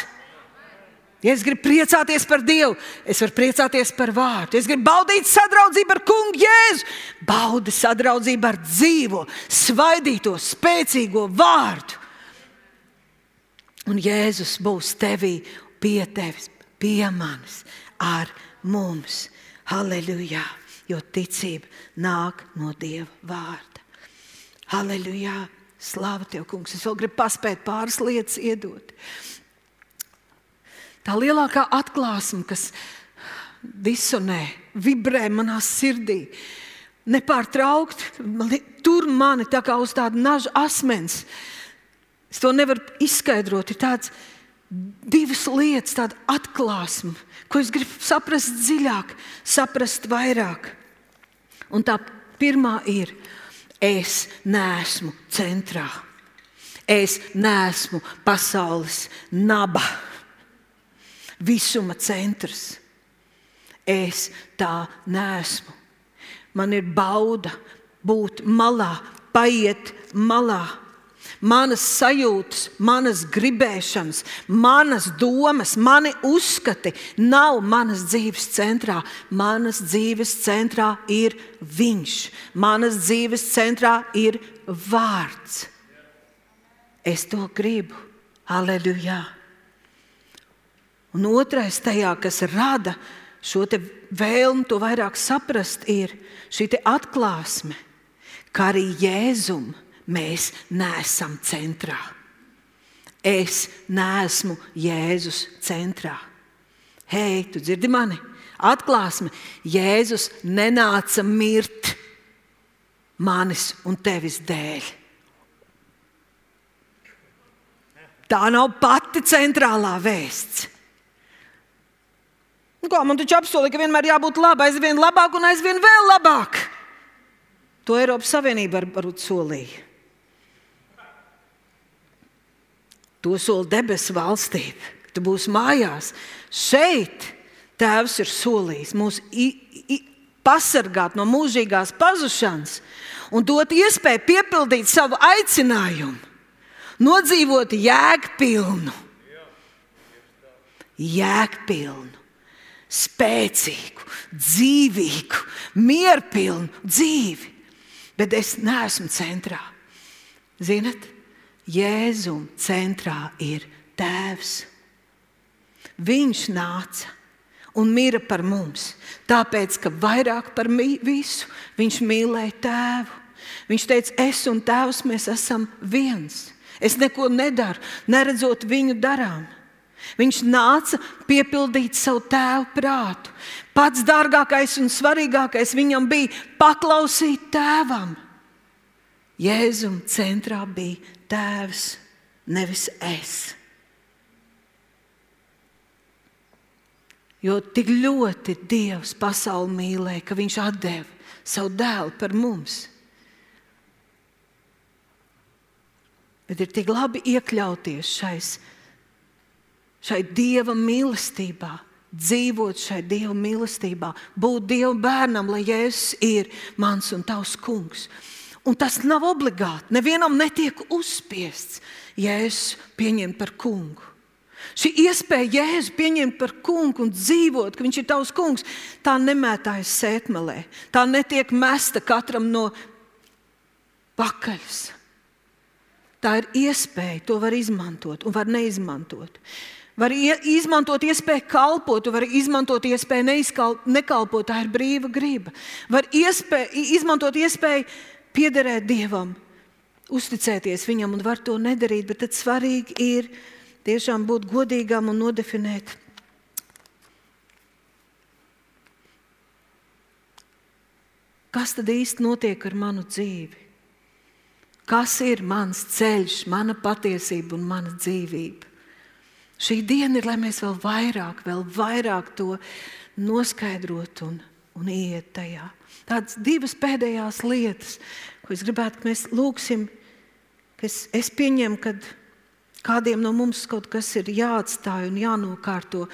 Ja es gribu priecāties par Dievu, es varu priecāties par vārdu. Es gribu baudīt sadraudzību ar Kungu Jēzu, baudi sadraudzību ar dzīvo, svaidīto, spēcīgo vārdu. Un Jēzus būs tevī, pie tevis, pie manis ar mums. Halleluja! Jo ticība nāk no Dieva vārda. Halleluja! Slāva tev, kungs! Es vēl gribu paspēt pāris lietas iedot. Tā lielākā atklāsme, kas disonē, vibrē manā sirdī, nepārtraukti tur mani tā kā uz tāda naža asmens. Es to nevaru izskaidrot. Ir tāds divas lietas, tāda atklāsme ko es gribu saprast dziļāk, saprast vairāk. Un tā pirmā ir, es neesmu centrā. Es neesmu pasaules naba, visuma centrs. Es tā neesmu. Man ir bauda būt malā, paiet malā manas sajūtas, manas gribēšanas, manas domas, mani uzskati nav manas dzīves centrā. Manas dzīves centrā ir Viņš, manas dzīves centrā ir Vārds. Es to gribu. Aleluja! Un otrais tajā, kas rada šo vēlmu, to vairāk saprast, ir šī atklāsme, kā arī Jēzuma mēs neesam centrā. Es neesmu Jēzus centrā. Hei, tu dzirdi mani? Atklāsme, Jēzus nenāca mirt manis un tevis dēļ. Tā nav pati centrālā vēsts. Nu, kā, man taču apsolīja, ka vienmēr jābūt labai, aizvien labāk un aizvien vēl labāk. To Eiropas Savienība var, varbūt solīja. To sola debesu valstība. Tu būsi mājās. Šeit Tēvs ir solījis mūs pasargāt no mūžīgās pazušanas un dot iespēju piepildīt savu aicinājumu. nodzīvot jēgpilnu, jēgpilnu, spēcīgu, dzīvīgu, mierpilnu dzīvi. Bet es neesmu centrā. Ziniet, Jēzum centrā ir Tēvs. Viņš nāca un mira par mums, tāpēc, ka vairāk par visu viņš mīlēja Tēvu. Viņš teica, es un Tēvs mēs esam viens. Es neko nedaru, neredzot viņu darām. Viņš nāca piepildīt savu tēvu prātu. Pats dārgākais un svarīgākais viņam bija paklausīt tēvam. Jēzum centrā bija tēvs, nevis es. Jo tik ļoti Dievs pasauli mīlēja, ka Viņš deva savu dēlu par mums. Bet ir tik labi iekļauties šais, šai Dieva mīlestībā, dzīvot šai Dieva mīlestībā, būt Dieva bērnam, lai Jēzus ir mans un tavs kungs. Un tas nav obligāti. Nevienam netiek uzspiests Jēzus pieņemt par kungu. Šī iespēja Jēzu pieņemt par kungu un dzīvot, ka viņš ir tavs kungs, tā nemētājas sētmalē. Tā netiek mesta katram no pakaļas. Tā ir iespēja, to var izmantot un var neizmantot. Var izmantot iespēju kalpot, var izmantot iespēju nekalpot. Tā ir brīva griba. Var iespēja, izmantot iespēju piederēt Dievam, uzticēties Viņam un var to nedarīt. Bet tad svarīgi ir tiešām būt godīgam un nodefinēt. Kas tad īsti notiek ar manu dzīvi? kas ir mans ceļš, mana patiesība un mana dzīvība. Šī diena ir, lai mēs vēl vairāk, vēl vairāk to noskaidrotu un, un iet tajā. Tādas divas pēdējās lietas, ko es gribētu, ka mēs lūgsim, ka es, pieņemu, ka kādiem no mums kaut kas ir jāatstāj un jānokārto,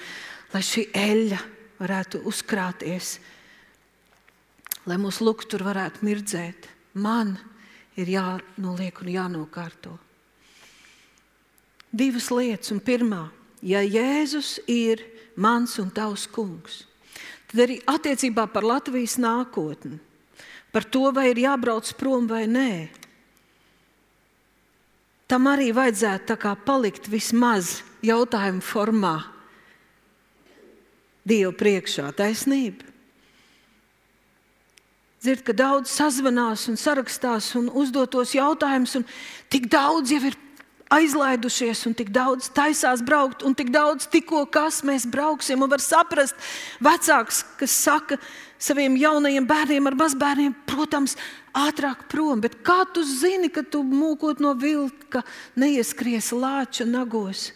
lai šī eļļa varētu uzkrāties, lai mūsu luktur tur varētu mirdzēt. Man ir jānoliek un jānokārto. Divas lietas, un pirmā, ja Jēzus ir mans un tavs kungs, tad arī attiecībā par Latvijas nākotni, par to, vai ir jābrauc prom vai nē, tam arī vajadzētu palikt vismaz jautājumu formā. Dievu priekšā taisnība. Dzird, ka daudz sazvanās un sarakstās un uzdod tos jautājumus, un tik daudz jau ir aizlaidušies, un tik daudz taisās braukt, un tik daudz tikko kas mēs brauksim. Un var saprast, vecāks, kas saka saviem jaunajiem bērniem ar mazbērniem, protams, ātrāk prom. Bet kā tu zini, ka tu mūkot no vilka neieskries lāča nagos?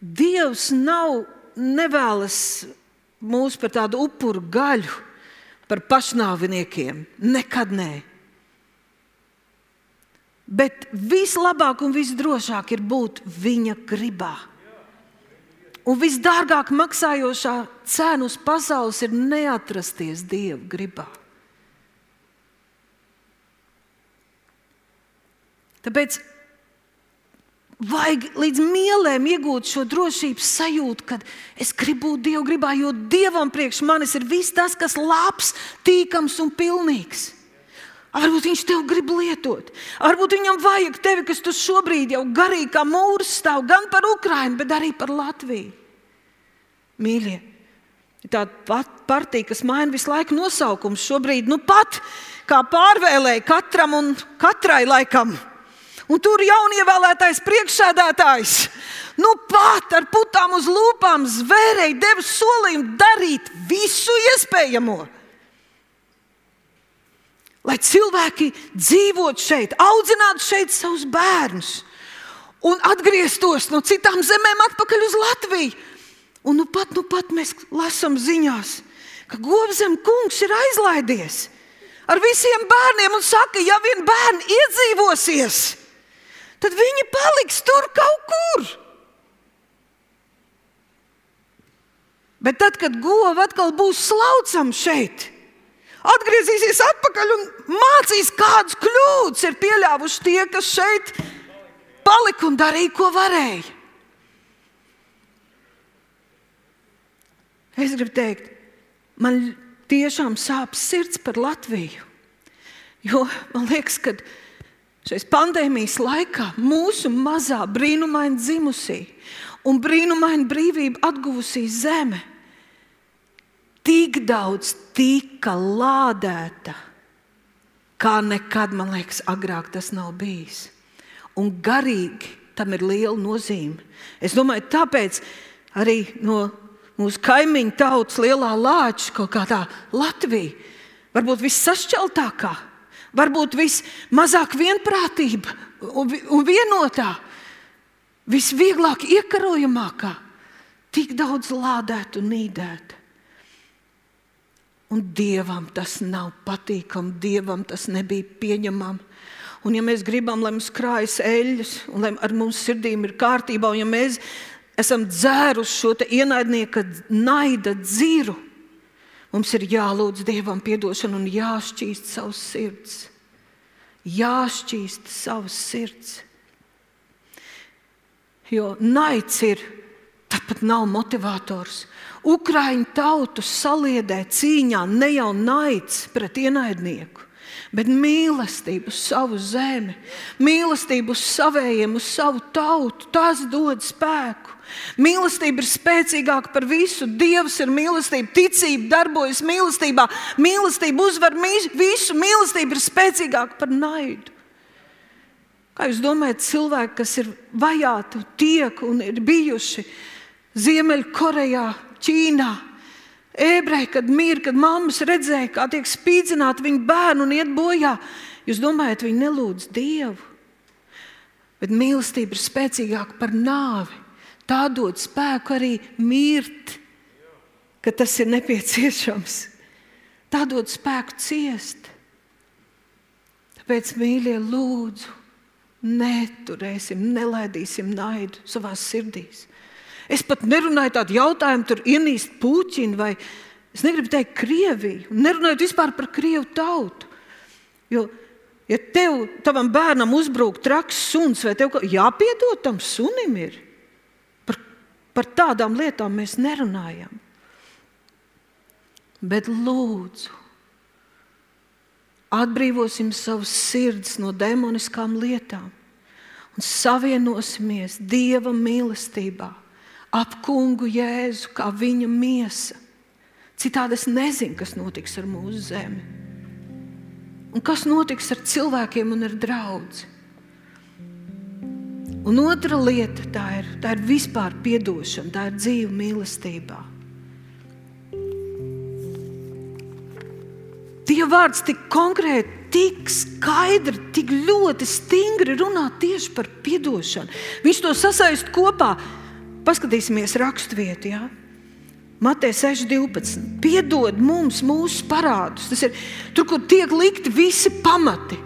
Dievs nav nevēlas mūs par tādu upuru gaļu par pašnāviniekiem. Nekad nē. Bet vislabāk un visdrošāk ir būt viņa gribā. Un visdārgāk maksājošā cena uz pasaules ir neatrasties Dieva gribā. Tāpēc vajag līdz mielēm iegūt šo drošības sajūtu, ka es gribu būt Dieva gribā, jo Dievam priekš manis ir viss tas, kas labs, tīkams un pilnīgs. Varbūt viņš tev grib lietot. Varbūt viņam vajag tevi, kas tu šobrīd jau garīgi kā mūrs stāv gan par Ukrajinu, bet arī par Latviju. Mīļie, tāda partija, kas maina visu laiku nosaukumu. Šobrīd nu pat kā pārvēlēja katram un katrai laikam un tur jaunievēlētais priekšsēdētājs. Nu, pat ar putām uz lūpām zvērēja, deva solījumu darīt visu iespējamo. Lai cilvēki dzīvotu šeit, audzinātu šeit savus bērnus un atgrieztos no citām zemēm atpakaļ uz Latviju. Un nu pat, nu pat mēs lasām ziņās, ka Govzem kungs ir aizlaidies ar visiem bērniem un saka, ja vien bērni iedzīvosies, tad viņi paliks tur kaut kur. Bet tad, kad govs atkal būs slaucams šeit, atgriezīsies atpakaļ un mācīs, kādas kļūdas ir pieļāvuši tie, kas šeit palika un darīja, ko varēja. Es gribu teikt, man tiešām sāp sirds par Latviju. Jo man liekas, ka šais pandēmijas laikā mūsu mazā brīnumaini dzimusī un brīnumaini brīvību atguvusī zeme tik daudz tika lādēta, kā nekad, man liekas, agrāk tas nav bijis. Un garīgi tam ir liela nozīme. Es domāju, tāpēc arī no mūsu kaimiņu tautas lielā lāča, kaut kā tā Latvija, varbūt vissašķeltākā, varbūt vismazāk vienprātība un, vienotā, visvieglāk iekarojamākā, tik daudz lādēta un nīdēta. Un dievam tas nav patīkami, dievam tas nebija pieņemami. Un, ja mēs gribam, lai mums krājas eļļas, un lai ar mums sirdīm ir kārtībā, un ja mēs esam dzēruši šo ienaidnieka naida dzīru, mums ir jālūdz Dievam atdošana un jāšķīst savs sirds. Jāšķīst savs sirds. Jo naids ir, tāpat nav motivators. Ukraiņu tautu saliedē cīņā ne jau naids pret ienaidnieku, bet mīlestību uz savu zemi, mīlestību uz saviem, uz savu tautu. Tas dod spēku. Mīlestība ir spēcīgāka par visu. Dievs ir mīlestība, ticība darbojas mīlestībā. Mīlestība uzvar visu. Mīlestība ir spēcīgāka par naidu. Kā jūs domājat, cilvēki, kas ir vajāti, tiek un ir bijuši Ziemeļkorejā, Ķīnā, ebreji, kad mirst, kad mammas redzēja, kā tiek spīdzināti viņu bērni un iet bojā, jūs domājat, viņi nelūdz Dievu. Bet mīlestība ir spēcīgāka par nāvi tā dod spēku arī mirt, ka tas ir nepieciešams. Tā dod spēku ciest. Tāpēc, mīļie, lūdzu, neturēsim, nelaidīsim naidu savā sirdīs. Es pat nerunāju tādu jautājumu, tur ienīst Puķinu vai es negribu teikt Krieviju, nerunājot vispār par Krievu tautu. Jo, ja tev, tavam bērnam uzbrūk traks suns, vai tev jāpiedod tam sunim? Ir? Par tādām lietām mēs nerunājam. Bet lūdzu, atbrīvosim savus sirdis no demoniskām lietām un savienosimies Dieva mīlestībā ap kungu Jēzu kā viņa miesa. Citādi es nezinu, kas notiks ar mūsu zemi. Un kas notiks ar cilvēkiem un ar draugu. Un otra lieta tā ir, tā ir vispār atdošana, tā ir dzīve mīlestībā. Dieva vārds tik konkrēti, tik skaidri, tik ļoti stingri runā tieši par atdošanu. Viņš to sasaist kopā. Paskatīsimies raksturvietu. Ja? Matei 6,12. Piedod mums mūsu parādus. Tas ir tur, kur tiek likti visi pamati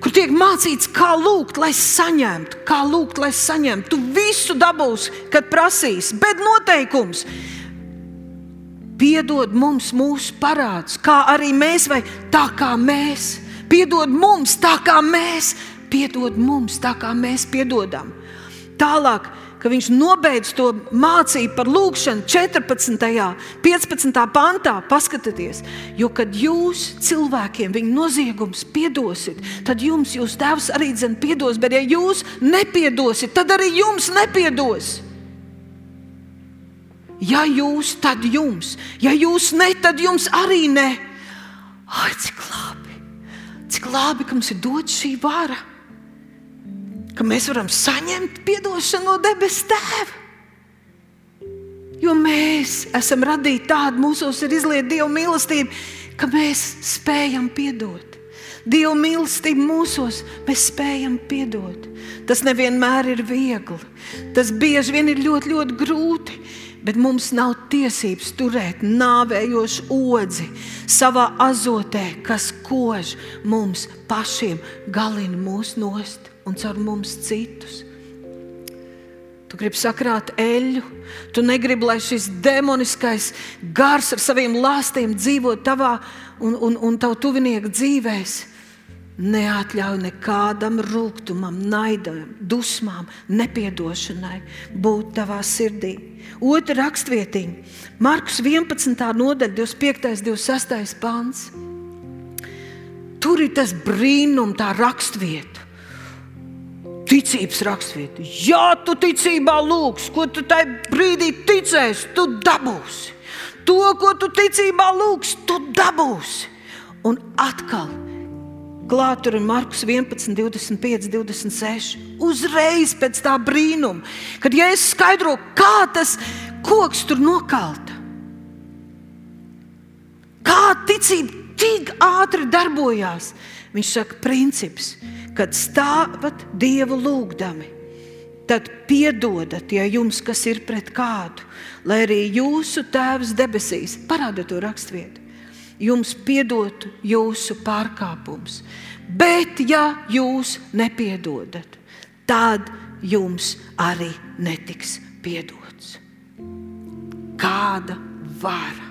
kur tiek mācīts, kā lūgt, lai saņemtu, kā lūgt, lai saņemtu. Tu visu dabūsi, kad prasīs, bet noteikums. Piedod mums mūsu parādus, kā arī mēs, vai tā kā mēs. Piedod mums tā kā mēs, piedod mums tā kā mēs piedodam. Tālāk ka viņš nobeidz to mācību par lūgšanu 14. un 15. pantā. Paskatieties, jo kad jūs cilvēkiem viņa noziegums piedosit, tad jums jūs tēvs arī dzen piedos, bet ja jūs nepiedosit, tad arī jums nepiedos. Ja jūs, tad jums, ja jūs ne, tad jums arī ne. Ai, cik labi, cik labi, ka mums ir dot šī vara ka mēs varam saņemt atdošanu no debes Tēva. Jo mēs esam radīti tādi, mūsos ir izlieta Dieva mīlestība, ka mēs spējam piedot. Dieva mīlestība mūsos mēs spējam piedot. Tas nevienmēr ir viegli. Tas bieži vien ir ļoti, ļoti grūti. Bet mums nav tiesības turēt nāvējošu odzi savā azotē, kas kož mums pašiem, galina mūsu nost un caur mums citus. Tu gribi sakrāt eļļu, tu negribi, lai šis demoniskais gars ar saviem lāstiem dzīvo tavā un, un, un tavu tuvinieku dzīvēs. Neatļauj nekādam rūkumam, naidam, dusmām, nepiedošanai būt tavā sirdī. Otra rakstvietiņa, Markus 11. nodaļa, 25. un 26. pāns. Tur ir tas brīnums, tā rakstvieta. Ticības rakstvieta. Ja tu ticībā lūgs, ko tu tajā brīdī ticēsi, tu dabūsi. To, ko tu ticībā lūgs, tu dabūsi. Un atkal Klāt tur ir Markus 11, 25, 26. Uzreiz pēc tā brīnuma, kad Jēzus skaidro, kā tas koks tur nokalta. Kā ticība tik ātri darbojās. Viņš saka, princips, kad stāvat Dievu lūgdami, tad piedodat, ja jums kas ir pret kādu, lai arī jūsu Tēvs debesīs parāda to raksturvietu jums piedotu jūsu pārkāpumus. Bet, ja jūs nepiedodat, tad jums arī netiks piedots. Kāda vara?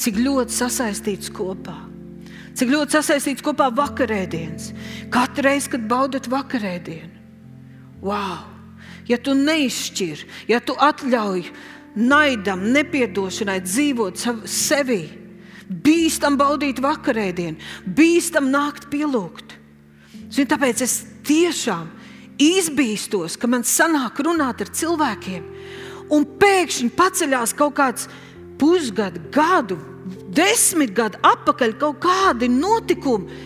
Cik ļoti sasaistīts kopā? Cik ļoti sasaistīts kopā vakarēdienas? Katru reizi, kad baudat vakarēdienu, wow! Ja tu neizšķir, ja tu atļauj naidam, nepiedošanai dzīvot sevi, bīstam baudīt vakarēdienu, bīstam nākt pielūgt. Zin, tāpēc es tiešām izbīstos, ka man sanāk runāt ar cilvēkiem, un pēkšņi paceļās kaut kāds pusgadu, gadu, desmit gadu atpakaļ kaut kādi notikumi,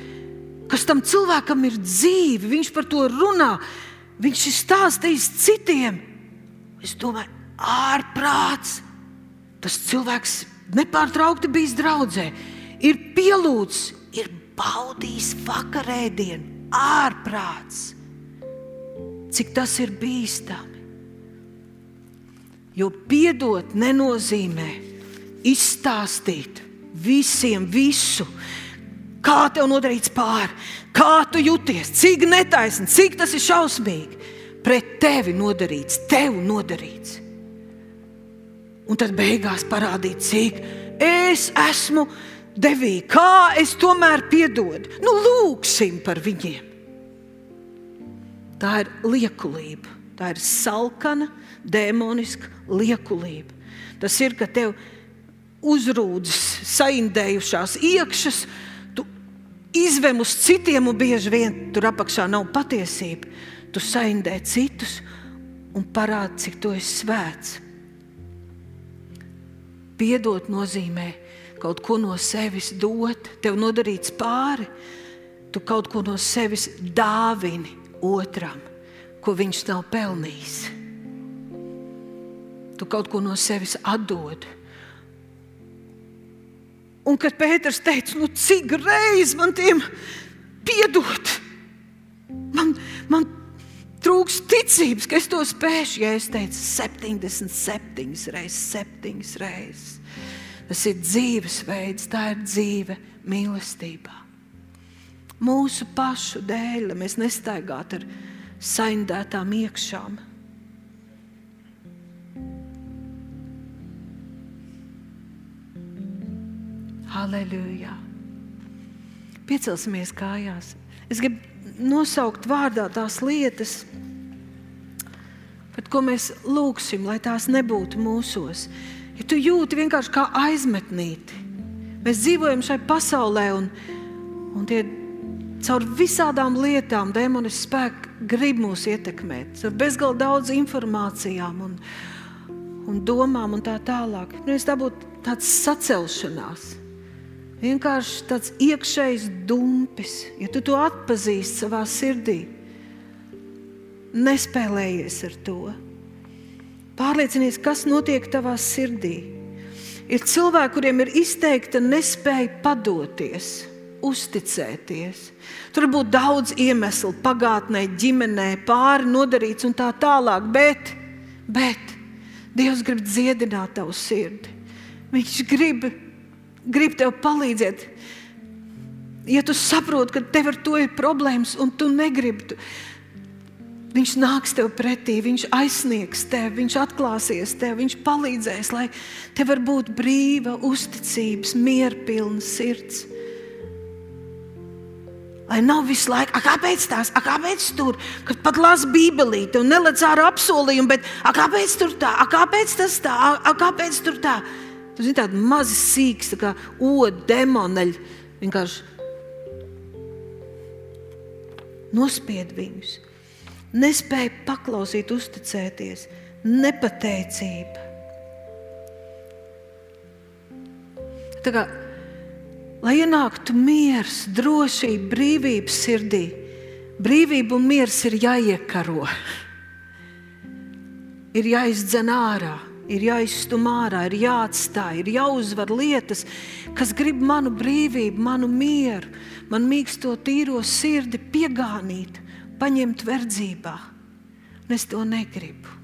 kas tam cilvēkam ir dzīvi. Viņš par to runā, viņš ir stāstījis citiem. Es domāju, ārprāts. Tas cilvēks nepārtraukti bijis draudzē, ir pielūdzis, ir baudījis vakarēdienu, ārprāts. Cik tas ir bīstami? Jo piedot nenozīmē izstāstīt visiem visu, kā tev nodarīts pāri, kā tu jūties, cik netaisni, cik tas ir šausmīgi. Pret tevi nodarīts, tev nodarīts un tad beigās parādīt, cik es esmu devīgi, kā es tomēr piedodu. Nu, lūksim par viņiem. Tā ir liekulība, tā ir salkana, demoniska liekulība. Tas ir, ka tev uzrūdas, saindējušās iekšas, tu izvem uz citiem, un bieži vien tur apakšā nav patiesība. Tu saindē citus un parādi, cik tu esi svēts. Piedot nozīmē kaut ko no sevis dot, tev nodarīts pāri. Tu kaut ko no sevis dāvini otram, ko viņš nav pelnījis. Tu kaut ko no sevis atdod. Un kad Pēters teica, nu cik reizes man tiem piedot, man, man trūks ticības, ka es to spēšu. Ja es teicu 77 reizes, 7 reizes. Tas ir dzīvesveids, tā ir dzīve mīlestībā. Mūsu pašu dēļ mēs nestaigātu ar saindētām iekšām. Halleluja! Piecelsimies kājās. Es gribu nosaukt vārdā tās lietas, par ko mēs lūgsim, lai tās nebūtu mūsos. Ja tu jūti vienkārši kā aizmetnīti, mēs dzīvojam šai pasaulē, un, un tie caur visādām lietām demonis spēki grib mūs ietekmēt, ar bezgalīgi daudz informācijām un, un domām un tā tālāk. Nu, es dabūtu tāds sacelšanās. Vienkārši tāds iekšējs dumpis, ja tu to atpazīsti savā sirdī, nespēlējies ar to. Pārliecinies, kas notiek tavā sirdī. Ir cilvēki, kuriem ir izteikta nespēja padoties, uzticēties. Tur var būt daudz iemeslu, pagātnē, ģimenē, pāri nodarīts un tā tālāk. Bet, bet Dievs grib dziedināt tavu sirdi. Viņš grib grib tev palīdzēt. Ja tu saproti, ka tev ar to ir problēmas un tu negribi, tu, viņš nāks tev pretī, viņš aizsniegs tevi, viņš atklāsies tev, viņš palīdzēs, lai tev var būt brīva, uzticības, mierpilna sirds. Lai nav visu laiku, a, kāpēc tās, a, kāpēc tur, kad pat lasa bībelīti un nelec ārā apsolījumu, bet a, kāpēc tur tā, a, kāpēc tas tā, a, a, kāpēc tur tā. Tu zini, tādi mazi sīks, tā kā odi, demoneļi. Vienkārši nospied viņus. Nespēja paklausīt, uzticēties, nepateicība. Tā kā lai ienāktu miers, drošība, brīvība sirdī. Brīvība un miers ir jāiekaro. Ir jāizdzen ārā, ir jāizstum ārā, ir jāatstāj, ir jāuzvar lietas, kas grib manu brīvību, manu mieru, man mīksto tīro sirdi piegānīt, paņemt verdzībā. Un es to negribu.